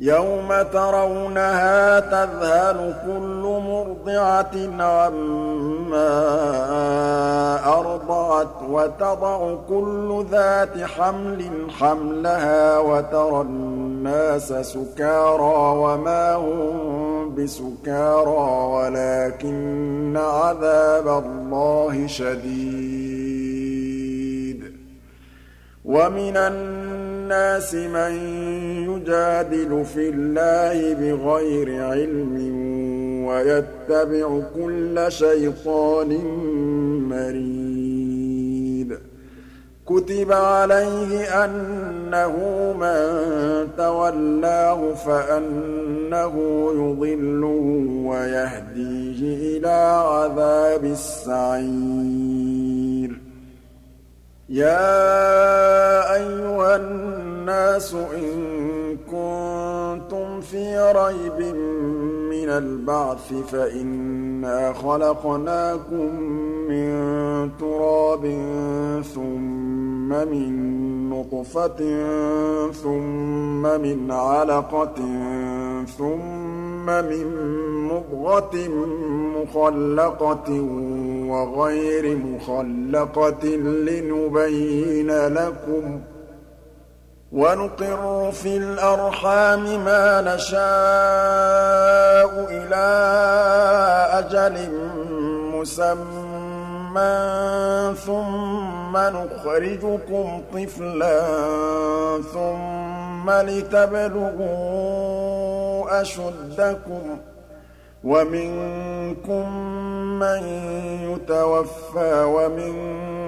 يوم ترونها تذهل كل مرضعة عما أرضعت وتضع كل ذات حمل حملها وترى الناس سكارى وما هم بسكارى ولكن عذاب الله شديد. ومن الناس من يجادل في الله بغير علم ويتبع كل شيطان مريد. كتب عليه أنه من تولاه فأنه يضله ويهديه إلى عذاب السعير. يا أيها الناس إن كنتم في ريب من البعث فإنا خلقناكم من تراب ثم من نطفة ثم من علقة ثم من مضغة مخلقة وغير مخلقة لنبين لكم ۖ وَنُقِرُّ فِي الْأَرْحَامِ مَا نَشَاءُ إِلَىٰ أَجَلٍ مُّسَمًّى ثُمَّ نُخْرِجُكُمْ طِفْلًا ثُمَّ لِتَبْلُغُوا أَشُدَّكُمْ ۖ وَمِنكُم مَّن يُتَوَفَّىٰ وَمِنكُم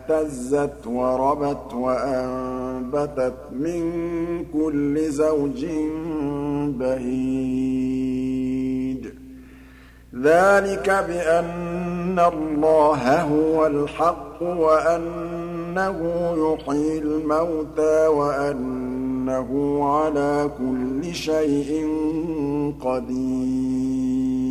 اهْتَزَّتْ وَرَبَتْ وَأَنبَتَتْ مِن كُلِّ زَوْجٍ بَهِيجٍ. ذَٰلِكَ بِأَنَّ اللَّهَ هُوَ الْحَقُّ وَأَنَّهُ يُحْيِي الْمَوْتَىٰ وَأَنَّهُ عَلَىٰ كُلِّ شَيْءٍ قَدِيرٌ.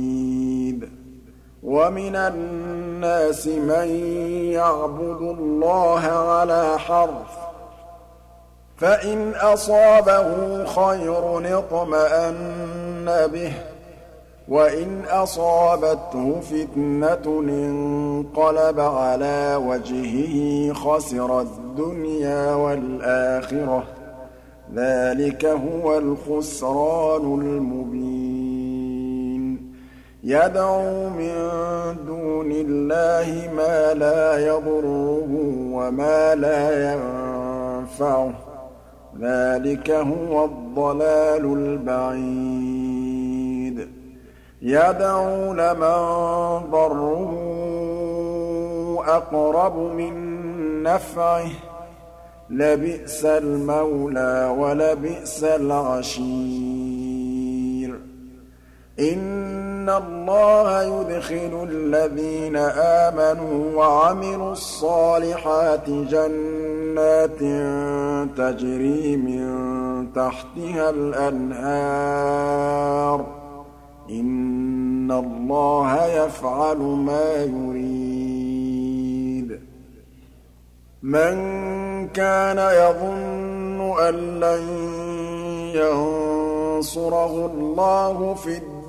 وَمِنَ النَّاسِ مَن يَعْبُدُ اللَّهَ عَلَىٰ حَرْفٍ ۖ فَإِنْ أَصَابَهُ خَيْرٌ اطْمَأَنَّ بِهِ ۖ وَإِنْ أَصَابَتْهُ فِتْنَةٌ انقَلَبَ عَلَىٰ وَجْهِهِ خَسِرَ الدُّنْيَا وَالْآخِرَةَ ۚ. ذَٰلِكَ هُوَ الْخُسْرَانُ الْمُبِينُ. يَدْعُو مِن دُونِ اللَّهِ مَا لَا يَضُرُّهُ وَمَا لَا يَنفَعُهُ ۚ. ذَٰلِكَ هُوَ الضَّلَالُ الْبَعِيدُ. يَدْعُو لَمَن ضَرُّهُ أَقْرَبُ مِن نَّفْعِهِ ۚ. لَبِئْسَ الْمَوْلَىٰ وَلَبِئْسَ الْعَشِيرُ. إِنَّ اللَّهَ يُدْخِلُ الَّذِينَ آمَنُوا وَعَمِلُوا الصَّالِحَاتِ جَنَّاتٍ تَجْرِي مِن تَحْتِهَا الْأَنْهَارُ ۚ إِنَّ اللَّهَ يَفْعَلُ مَا يُرِيدُ مَن كَانَ يَظُنُّ أَن لَّن يَنصُرَهُ اللَّهُ فِي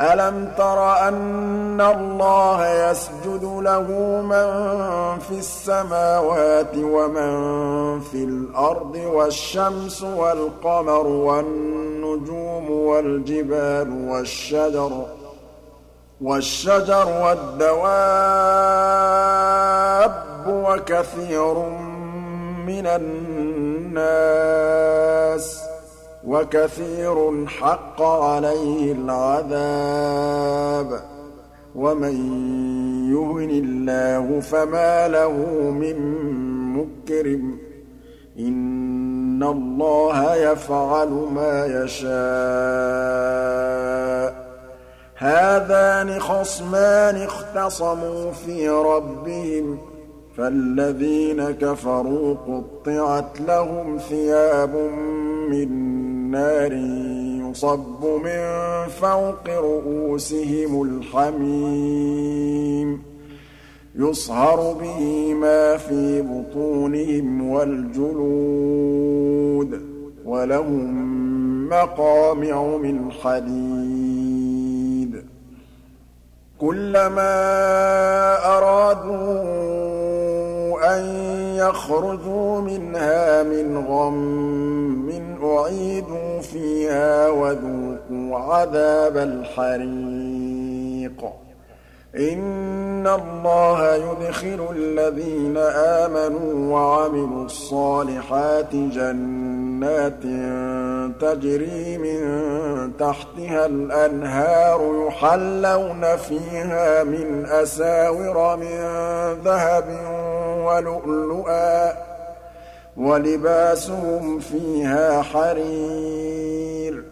أَلَمْ تَرَ أَنَّ اللَّهَ يَسْجُدُ لَهُ مَن فِي السَّمَاوَاتِ وَمَن فِي الْأَرْضِ وَالشَّمْسُ وَالْقَمَرُ وَالنُّجُومُ وَالْجِبَالُ وَالشَّجَرُ وَالشَّجَرُ وَالدَّوَابُّ وَكَثِيرٌ مِّنَ النَّاسِ وَكَثِيرٌ حَقَّ عَلَيْهِ الْعَذَابُ ۗ. وَمَن يُهِنِ اللَّهُ فَمَا لَهُ مِن مُّكْرِمٍ ۚ. إِنَّ اللَّهَ يَفْعَلُ مَا يَشَاءُ. هَٰذَانِ خَصْمَانِ اخْتَصَمُوا فِي رَبِّهِمْ ۖ. فَالَّذِينَ كَفَرُوا قُطِّعَتْ لَهُمْ ثِيَابٌ مِّن نَّارٍ يُصَبُّ مِن فَوْقِ رُءُوسِهِمُ الْحَمِيمُ يُصْهَرُ بِهِ مَا فِي بُطُونِهِمْ وَالْجُلُودُ وَلَهُم مَّقَامِعُ مِنْ حَدِيدٍ كُلَّمَا أَرَادُوا أَن يَخْرُجُوا مِنْهَا مِنْ غَمٍّ أُعِيدُوا فِيهَا وَذُوقُوا عَذَابَ الْحَرِيقِ. إِنَّ اللَّهَ يُدْخِلُ الَّذِينَ آمَنُوا وَعَمِلُوا الصَّالِحَاتِ جَنَّاتٍ تَجْرِي مِن تَحْتِهَا الْأَنْهَارُ يُحَلَّوْنَ فِيهَا مِنْ أَسَاوِرَ مِن ذَهَبٍ وَلُؤْلُؤًا وَلِبَاسُهُمْ فِيهَا حَرِيرٌ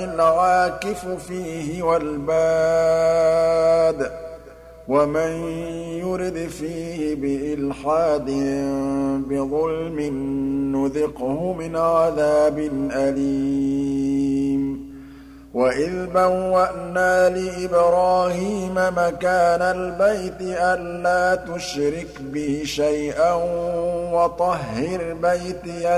الْعَاكِفُ فِيهِ وَالْبَادِ ۚ وَمَن يُرِدْ فِيهِ بِإِلْحَادٍ بِظُلْمٍ نُّذِقْهُ مِنْ عَذَابٍ أَلِيمٍ. وَإِذْ بَوَّأْنَا لِإِبْرَاهِيمَ مَكَانَ الْبَيْتِ أَلَّا تُشْرِكْ بِي شَيْئًا وَطَهِّرْ بَيْتِيَ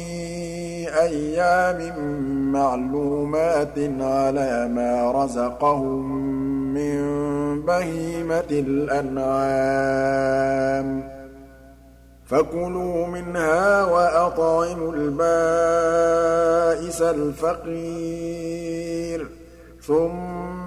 أَيَّامٍ مَّعْلُومَاتٍ عَلَىٰ مَا رَزَقَهُم مِّن بَهِيمَةِ الْأَنْعَامِ ۖ. فَكُلُوا مِنْهَا وَأَطْعِمُوا الْبَائِسَ الْفَقِيرَ ثُمَّ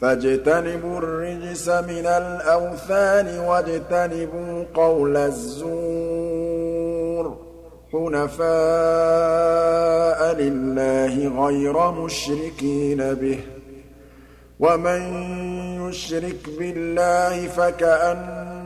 فَاجْتَنِبُوا الرِّجْسَ مِنَ الْأَوْثَانِ وَاجْتَنِبُوا قَوْلَ الزُّورِ حُنَفَاءَ لِلَّهِ غَيْرَ مُشْرِكِينَ بِهِ ۚ وَمَن يُشْرِكْ بِاللَّهِ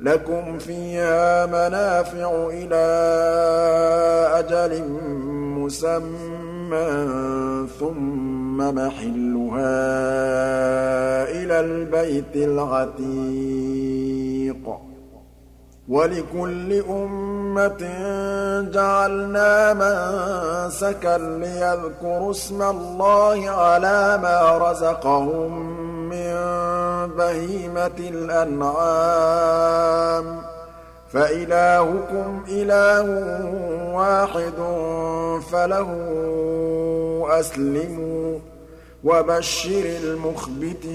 لَكُمْ فِيهَا مَنَافِعُ إِلَىٰ أَجَلٍ مُّسَمًّى ثُمَّ مَحِلُّهَا إِلَى الْبَيْتِ الْعَتِيقِ. وَلِكُلِّ أُمَّةٍ جَعَلْنَا مَنسَكًا لِّيَذْكُرُوا اسْمَ اللَّهِ عَلَىٰ مَا رَزَقَهُم مِّن بَهِيمَةِ الْأَنْعَامِ ۖ فَإِلَٰهُكُمْ إِلَٰهٌ وَاحِدٌ فَلَهُ أَسْلِمُوا ۗ وَبَشِّرِ الْمُخْبِتِينَ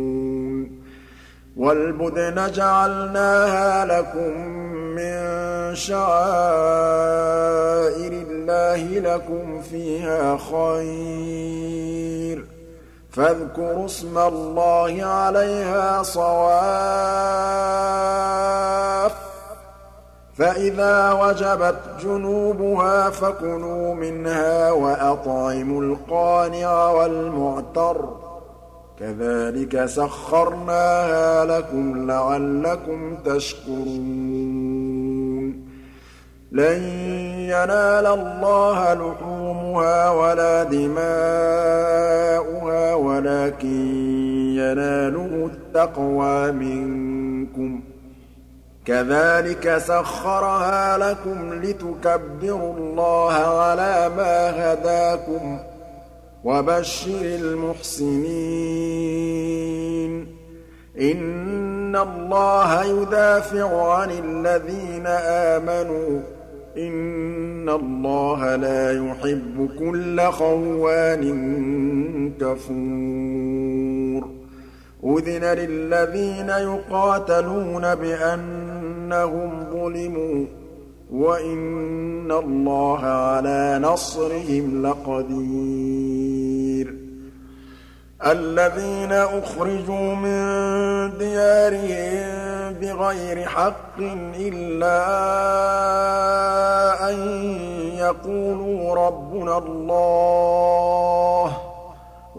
وَالْبُدْنَ جَعَلْنَاهَا لَكُم مِّن شَعَائِرِ اللَّهِ لَكُمْ فِيهَا خَيْرٌ ۖ. فاذكروا اسم الله عليها صواف. فإذا وجبت جنوبها فكلوا منها وأطعموا القانع والمعتر. كذلك سخرناها لكم لعلكم تشكرون. لن ينال الله لحومها ولا دماؤها ولكن يناله التقوى منكم. كذلك سخرها لكم لتكبروا الله على ما هداكم. وبشر المحسنين. إن الله يدافع عن الذين آمنوا. إِنَّ اللَّهَ لَا يُحِبُّ كُلَّ خَوَّانٍ كَفُورٍ. أُذِنَ لِلَّذِينَ يُقَاتَلُونَ بِأَنَّهُمْ ظُلِمُوا. وَإِنَّ اللَّهَ عَلَىٰ نَصْرِهِمْ لَقَدِيرٌ. الَّذِينَ أُخْرِجُوا مِن دِيَارِهِم بِغَيْرِ حَقٍّ إِلَّا أَن يَقُولُوا رَبُّنَا اللَّهُ ۗ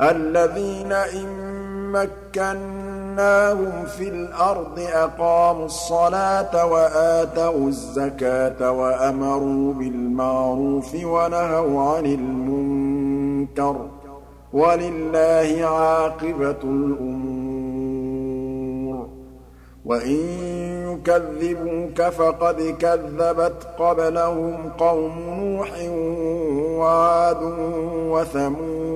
الَّذِينَ إِن مَّكَّنَّاهُمْ فِي الْأَرْضِ أَقَامُوا الصَّلَاةَ وَآتَوُا الزَّكَاةَ وَأَمَرُوا بِالْمَعْرُوفِ وَنَهَوْا عَنِ الْمُنكَرِ ۗ وَلِلَّهِ عَاقِبَةُ الْأُمُورِ. وَإِن يُكَذِّبُوكَ فَقَدْ كَذَّبَتْ قَبْلَهُمْ قَوْمُ نُوحٍ وَعَادٌ وَثَمُودُ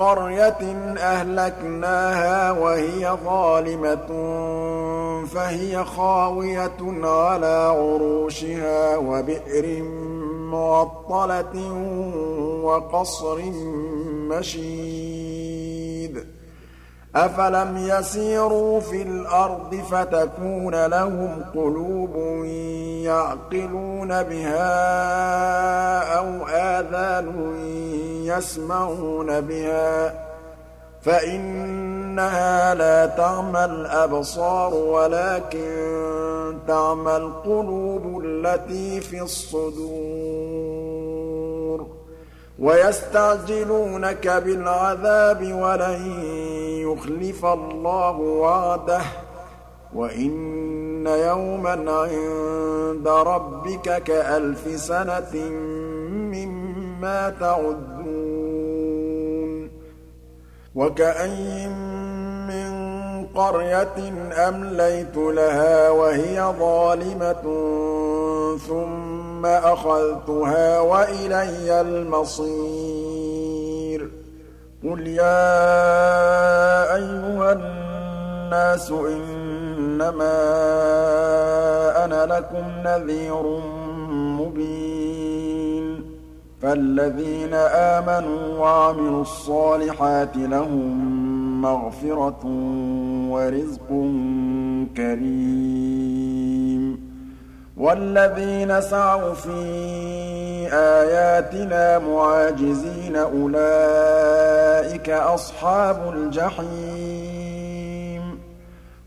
قَرْيَةٍ أَهْلَكْنَاهَا وَهِيَ ظَالِمَةٌ فَهِيَ خَاوِيَةٌ عَلَىٰ عُرُوشِهَا وَبِئْرٍ مُّعَطَّلَةٍ وَقَصْرٍ مَّشِيدٍ. أَفَلَمْ يَسِيرُوا فِي الْأَرْضِ فَتَكُونَ لَهُمْ قُلُوبٌ يَعْقِلُونَ بِهَا أَوْ آذَانٌ يَسْمَعُونَ بِهَا ۖ فَإِنَّهَا لَا تَعْمَى الْأَبْصَارُ وَلَٰكِن تَعْمَى الْقُلُوبُ الَّتِي فِي الصُّدُورِ وَيَسْتَعْجِلُونَكَ بِالْعَذَابِ وَلَن يُخْلِفَ اللَّهُ وَعْدَهُ ۚ وَإِنَّ يَوْمًا عِندَ رَبِّكَ كَأَلْفِ سَنَةٍ مِّمَّا تَعُدُّونَ وَكَأَيِّن مِّن قَرْيَةٍ أَمْلَيْتُ لَهَا وَهِيَ ظَالِمَةٌ ثُمَّ أَخَذْتُهَا وَإِلَيَّ الْمَصِيرُ قُلْ يَا أَيُّهَا النَّاسُ إِنَّمَا أَنَا لَكُمْ نَذِيرٌ مُّبِينٌ فَالَّذِينَ آمَنُوا وَعَمِلُوا الصَّالِحَاتِ لَهُم مَّغْفِرَةٌ وَرِزْقٌ كَرِيمٌ وَالَّذِينَ سَعَوْا فِي آيَاتِنَا مُعَاجِزِينَ أُولَٰئِكَ أَصْحَابُ الْجَحِيمِ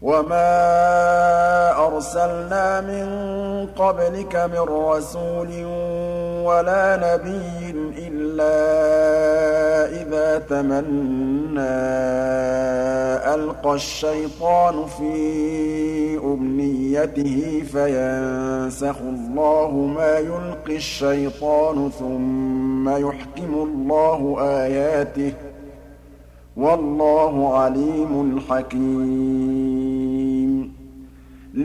وَمَا أَرْسَلْنَا مِن قَبْلِكَ مِن رَّسُولٍ وَلَا نَبِيٍّ إِلَّا إِذَا تَمَنَّىٰ أَلْقَى الشَّيْطَانُ فِي أُمْنِيَّتِهِ فَيَنسَخُ اللَّهُ مَا يُلْقِي الشَّيْطَانُ ثُمَّ يُحْكِمُ اللَّهُ آيَاتِهِ ۗ وَاللَّهُ عَلِيمٌ حَكِيمٌ.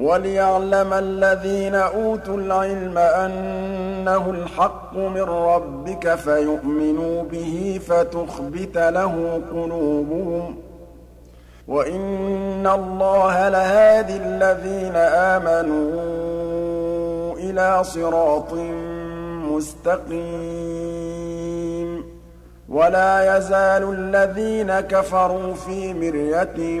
وَلِيَعْلَمَ الَّذِينَ أُوتُوا الْعِلْمَ أَنَّهُ الْحَقُّ مِن رَّبِّكَ فَيُؤْمِنُوا بِهِ فَتُخْبِتَ لَهُ قُلُوبُهُمْ ۗ وَإِنَّ اللَّهَ لَهَادِ الَّذِينَ آمَنُوا إِلَىٰ صِرَاطٍ مُّسْتَقِيمٍ وَلَا يَزَالُ الَّذِينَ كَفَرُوا فِي مِرْيَةٍ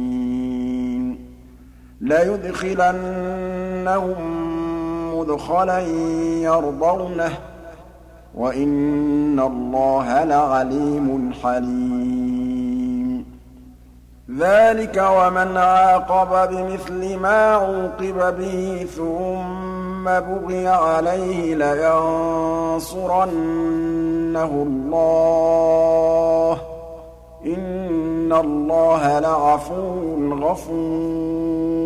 لَيُدْخِلَنَّهُم مُّدْخَلًا يَرْضَوْنَهُ ۗ وَإِنَّ اللَّهَ لَعَلِيمٌ حَلِيمٌ. ذَٰلِكَ وَمَنْ عَاقَبَ بِمِثْلِ مَا عُوقِبَ بِهِ ثُمَّ بُغِيَ عَلَيْهِ لَيَنصُرَنَّهُ اللَّهُ ۗ. إِنَّ اللَّهَ لَعَفُوٌّ غَفُورٌ.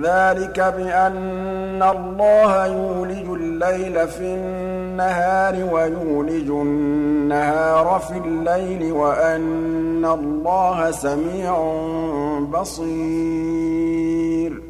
ذَٰلِكَ بِأَنَّ اللَّهَ يُولِجُ اللَّيْلَ فِي النَّهَارِ وَيُولِجُ النَّهَارَ فِي اللَّيْلِ وَأَنَّ اللَّهَ سَمِيعٌ بَصِيرٌ.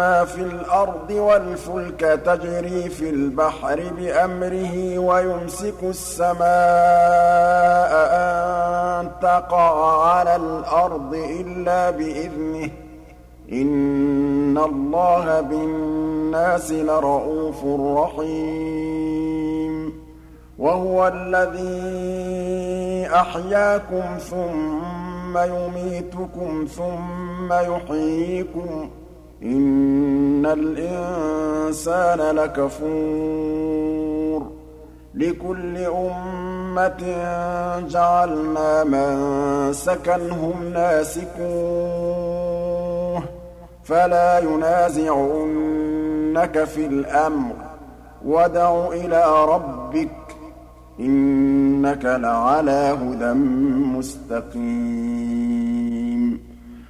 مَّا فِي الْأَرْضِ وَالْفُلْكَ تَجْرِي فِي الْبَحْرِ بِأَمْرِهِ وَيُمْسِكُ السَّمَاءَ أَن تَقَعَ عَلَى الْأَرْضِ إِلَّا بِإِذْنِهِ ۗ. إِنَّ اللَّهَ بِالنَّاسِ لَرَءُوفٌ رَّحِيمٌ. وَهُوَ الَّذِي أَحْيَاكُمْ ثُمَّ يُمِيتُكُمْ ثُمَّ يُحْيِيكُمْ ۗ إِنَّ الْإِنسَانَ لَكَفُورٌ لِكُلِّ أُمَّةٍ جَعَلْنَا مَنسَكًا هُمْ نَاسِكُوهُ فَلَا يُنَازِعُنَّكَ فِي الْأَمْرِ وَادْعُ إِلَىٰ رَبِّكَ ۖ إِنَّكَ لَعَلَىٰ هُدًى مُّسْتَقِيمٍ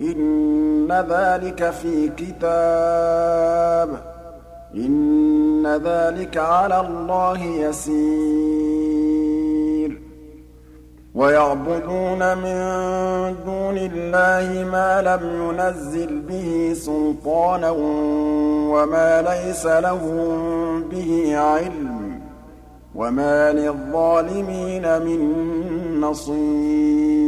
إِنَّ ذَٰلِكَ فِي كِتَابٍ ۚ. إِنَّ ذَٰلِكَ عَلَى اللَّهِ يَسِيرٌ. وَيَعْبُدُونَ مِن دُونِ اللَّهِ مَا لَمْ يُنَزِّلْ بِهِ سُلْطَانًا وَمَا لَيْسَ لَهُم بِهِ عِلْمٌ ۗ وَمَا لِلظَّالِمِينَ مِن نَّصِيرٍ.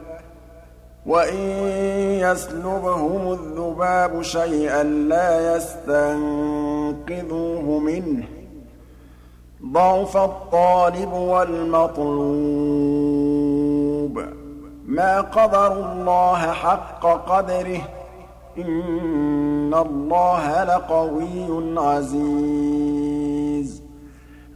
وَإِن يَسْلُبْهُمُ الذُّبَابُ شَيْئًا لَّا يَسْتَنقِذُوهُ مِنْهُ ۚ ضَعُفَ الطَّالِبُ وَالْمَطْلُوبُ مَا قَدَرُوا اللَّهَ حَقَّ قَدْرِهِ ۗ إِنَّ اللَّهَ لَقَوِيٌّ عَزِيزٌ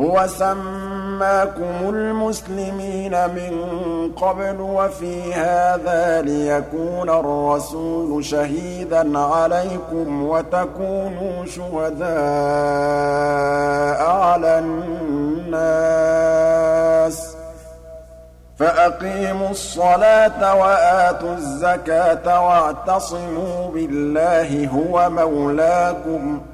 هُوَ سَمَّاكُمُ الْمُسْلِمِينَ مِن قَبْلُ وَفِي هَٰذَا لِيَكُونَ الرَّسُولُ شَهِيدًا عَلَيْكُمْ وَتَكُونُوا شُهَدَاءَ عَلَى النَّاسِ ۚ. فَأَقِيمُوا الصَّلَاةَ وَآتُوا الزَّكَاةَ وَاعْتَصِمُوا بِاللَّهِ هُوَ مَوْلَاكُمْ ۖ.